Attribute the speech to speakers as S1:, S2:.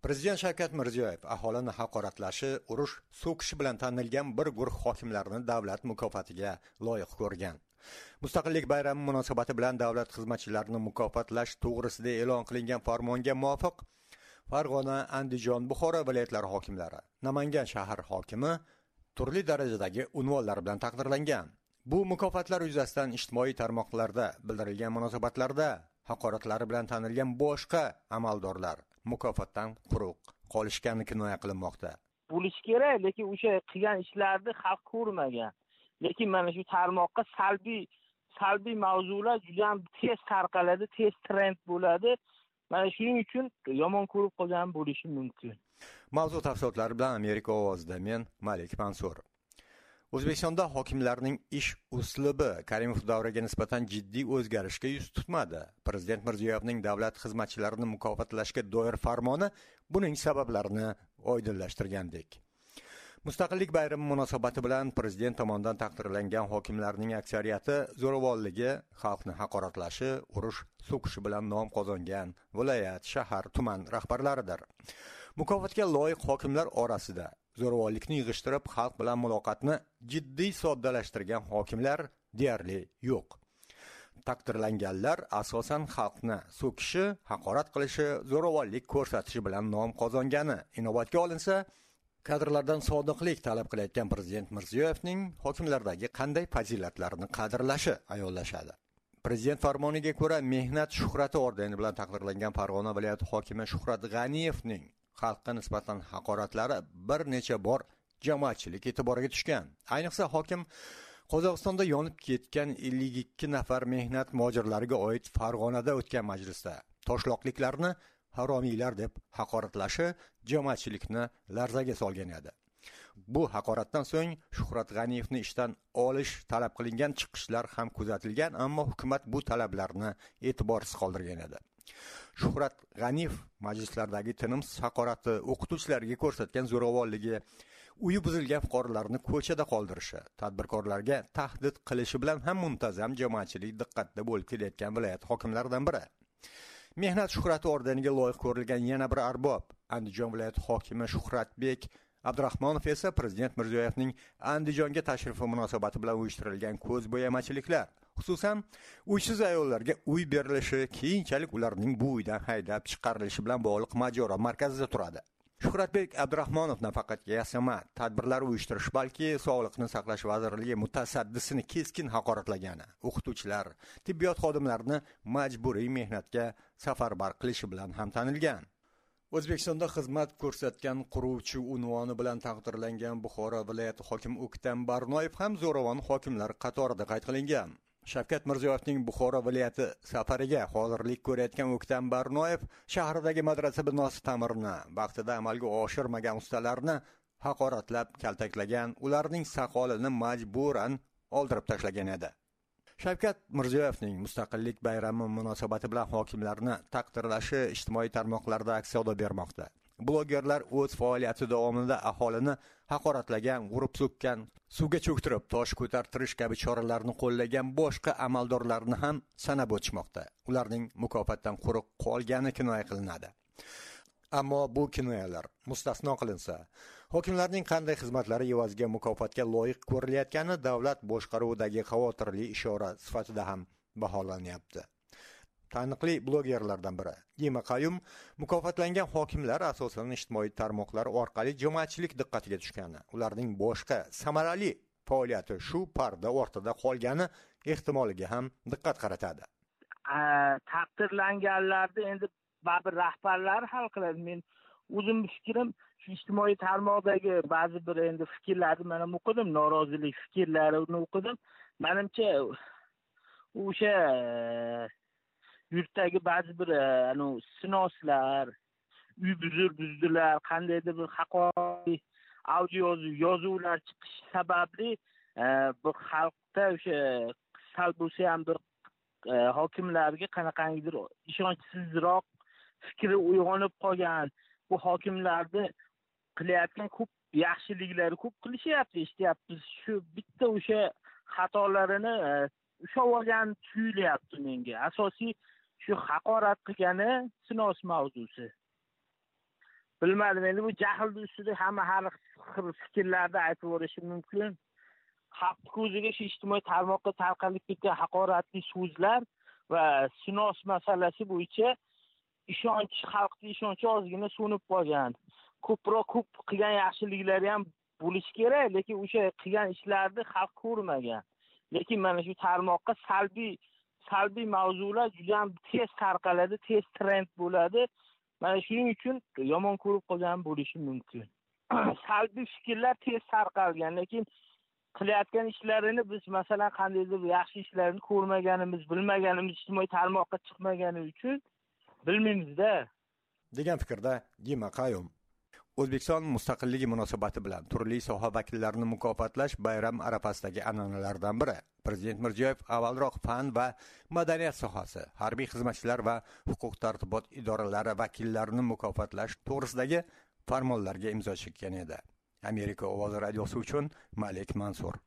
S1: prezident shavkat mirziyoyev aholini haqoratlashi urush so'kishi bilan tanilgan bir guruh hokimlarni davlat mukofotiga loyiq ko'rgan. Mustaqillik bayrami munosabati bilan davlat xizmatchilarini mukofotlash to'g'risida e'lon qilingan farmonga muvofiq farg'ona andijon buxoro viloyatlari hokimlari namangan shahar hokimi turli darajadagi unvonlar bilan taqdirlangan. Bu mukofotlar yuzasidan ijtimoiy tarmoqlarda bildirilgan munosabatlarda haqoratlari bilan tanilgan boshqa amaldorlar mukofotdan quruq qolishgani kinoya qilinmoqda.
S2: Bo'lishi kerak lekin o'sha qilgan ishlarni xalq ko'rmagan. Lekin mana shu tarmoqqa salbiy salbiy mavzular juda ham tez tarqaladi tez trend bo'ladi. Mana shuning uchun yomon ko'rib qolgan bo'lishi mumkin.
S1: Mavzu tafsilotlari bilan amerika ovozida men malik mansur o'zbekistonda hokimlarning ish uslubi karimov davriga nisbatan jiddiy o'zgarishga yuz tutmadi. Prezident mirziyoyevning davlat xizmatchilarini mukofotlashga doir farmoni buning sabablarini oydinlashtirgandek. Mustaqillik bayrami munosabati bilan prezident tomonidan taqdirlangan hokimlarning aksariyati zo'ravonligi xalqni haqoratlashi urush so'kishi bilan nom qozongan viloyat shahar tuman rahbarlaridir. Mukofotga loyiq hokimlar orasida zo'ravonlikni yig'ishtirib xalq bilan muloqotni jiddiy soddalashtirgan hokimlar deyarli yo'q. Taqdirlanganlar asosan xalqni so'kishi haqorat qilishi zo'ravonlik ko'rsatishi bilan nom qozongani inobatga olinsa kadrlardan sodiqlik talab qilayotgan prezident mirziyoyevning hokimlardagi qanday fazilatlarni qadrlashi ayonlashadi prezident farmoniga ko'ra mehnat shuhrati ordeni bilan taqdirlangan farg'ona viloyati hokimi shuhrat g'aniyevning xalqqa nisbatan haqoratlari bir necha bor jamoatchilik e'tiboriga tushgan. Ayniqsa hokim qozog'istonda yonib ketgan ellik ikki nafar mehnat mojirlariga oid farg'onada o'tgan majlisda toshloqliklarni haromiylar deb haqoratlashi jamoatchilikni larzaga solgan edi. Bu haqoratdan so'ng shuhrat g'aniyevni ishdan olish talab qilingan chiqishlar ham kuzatilgan ammo hukumat bu talablarni e'tiborsiz qoldirgan edi. Shuhrat g'aniyev majlislardagi tinimsiz haqorati o'qituvchilarga ko'rsatgan zo'ravonligi uyi buzilgan fuqarolarni ko'chada qoldirishi tadbirkorlarga tahdid qilishi bilan ham muntazam jamoatchilik diqqatida bo'lib kelayotgan viloyat hokimlaridan biri. Mehnat shuhrati ordeniga loyiq ko'rilgan yana bir arbob andijon viloyati hokimi shuhratbek abdurahmonov esa prezident mirziyoyevning andijonga tashrifi munosabati bilan uyushtirilgan ko'zbo'yamachiliklar. Xususan uysiz ayollarga uy berilishi keyinchalik ularning bu uydan haydab chiqarilishi bilan bog'liq mojaro markazida turadi. Shuhratbek abdurahmonov nafaqat yasama tadbirlar uyushtirish balki sog'liqni saqlash vazirligi mutasaddisini keskin haqoratlagani. O'qituvchilar tibbiyot xodimlarini majburiy mehnatga safarbar qilishi bilan ham tanilgan. O'zbekistonda xizmat ko'rsatgan quruvchi unvoni bilan taqdirlangan buxoro viloyati hokimi o'ktam barnoyev ham zo'ravon hokimlar qatorida qayd qilingan. Shavkat mirziyoyevning buxoro viloyati safariga hozirlik ko'rayotgan o'ktam barnoyev shahridagi madrasa binosi ta'mirini vaqtida amalga oshirmagan ustalarni haqoratlab kaltaklagan ularning soqolini majburan oldirib tashlagan edi. Shavkat mirziyoyevning mustaqillik bayrami munosabati bilan hokimlarni taqdirlashi ijtimoiy tarmoqlarda aks savdo bermoqda. Blogerlar o'z faoliyati davomida aholini haqoratlagan urib so'kkan suvga cho'ktirib tosh ko'tartirish kabi choralarni qo'llagan boshqa amaldorlarni ham sanab o'tishmoqda. Ularning mukofotdan quruq qolgani kinoya qilinadi. Ammo bu kinoyalar mustasno qilinsa hokimlarning qanday xizmatlari evaziga mukofotga loyiq ko'rilayotgani davlat boshqaruvidagi xavotirli ishora sifatida ham baholanyapti taniqli blogerlardan biri. Dima qayum mukofotlangan hokimlar asosan ijtimoiy tarmoqlar orqali jamoatchilik diqqatiga tushgani ularning boshqa samarali faoliyati shu parda ortida qolgani ehtimoliga ham diqqat qaratadi.
S2: Taqdirlanganlarni endi baribir rahbarlar hal qiladi. Men o'zimni fikrim shu ijtimoiy tarmoqdagi ba'zi bir endi fikrlarni man ham o'qidim norozilik fikrlarini o'qidim. Manimcha o'sha yurtdagi ba'zi bir e, anavi sinoslar uy buzur buzdilar qandaydir bir haqoriy audio yozuvlar chiqishi sababli e, bu xalqda o'sha e, sal bo'lsa ham bir hokimlarga qanaqangidir ishonchsizroq fikri uyg'onib qolgan bu hokimlarni qilayotgan ko'p yaxshiliklari ko'p qilishyapti eshityapmiz. Shu bitta o'sha xatolarini ushlab olgan tuyulyapti menga. Asosiy shu haqorat qilgani sinos mavzusi. Bilmadim endi bu jahlni ustida hamma har xil fikrlarni aytib yuborishi mumkin. Xalqni ko'ziga shu ijtimoiy tarmoqqa tarqalib ketgan haqoratli so'zlar va sinos masalasi bo'yicha ishonch xalqni ishonchi ozgina so'nib qolgan. Ko'proq ko'p qilgan yaxshiliklari ham bo'lishi kerak lekin o'sha qilgan ishlarni xalq ko'rmagan. Lekin mana shu tarmoqqa salbiy salbiy mavzular juda ham tez tarqaladi tez trend bo'ladi. Mana shuning uchun yomon ko'rib qolgan bo'lishi mumkin. Salbiy fikrlar tez tarqalgan lekin qilayotgan ishlarini biz masalan qandaydir yaxshi ishlarini ko'rmaganimiz bilmaganimiz ijtimoiy tarmoqqa chiqmagani uchun bilmaymizda.
S1: Degan fikrda dima qayum. O'zbekiston mustaqilligi munosabati bilan turli soha vakillarini mukofotlash bayram arafasidagi an'analardan biri. Prezident mirziyoyev avvalroq fan va madaniyat sohasi harbiy xizmatchilar va huquq tartibot idoralari vakillarini mukofotlash to'g'risidagi farmonlarga imzo chekkan edi. Amerika ovozi radiosi uchun malik mansur.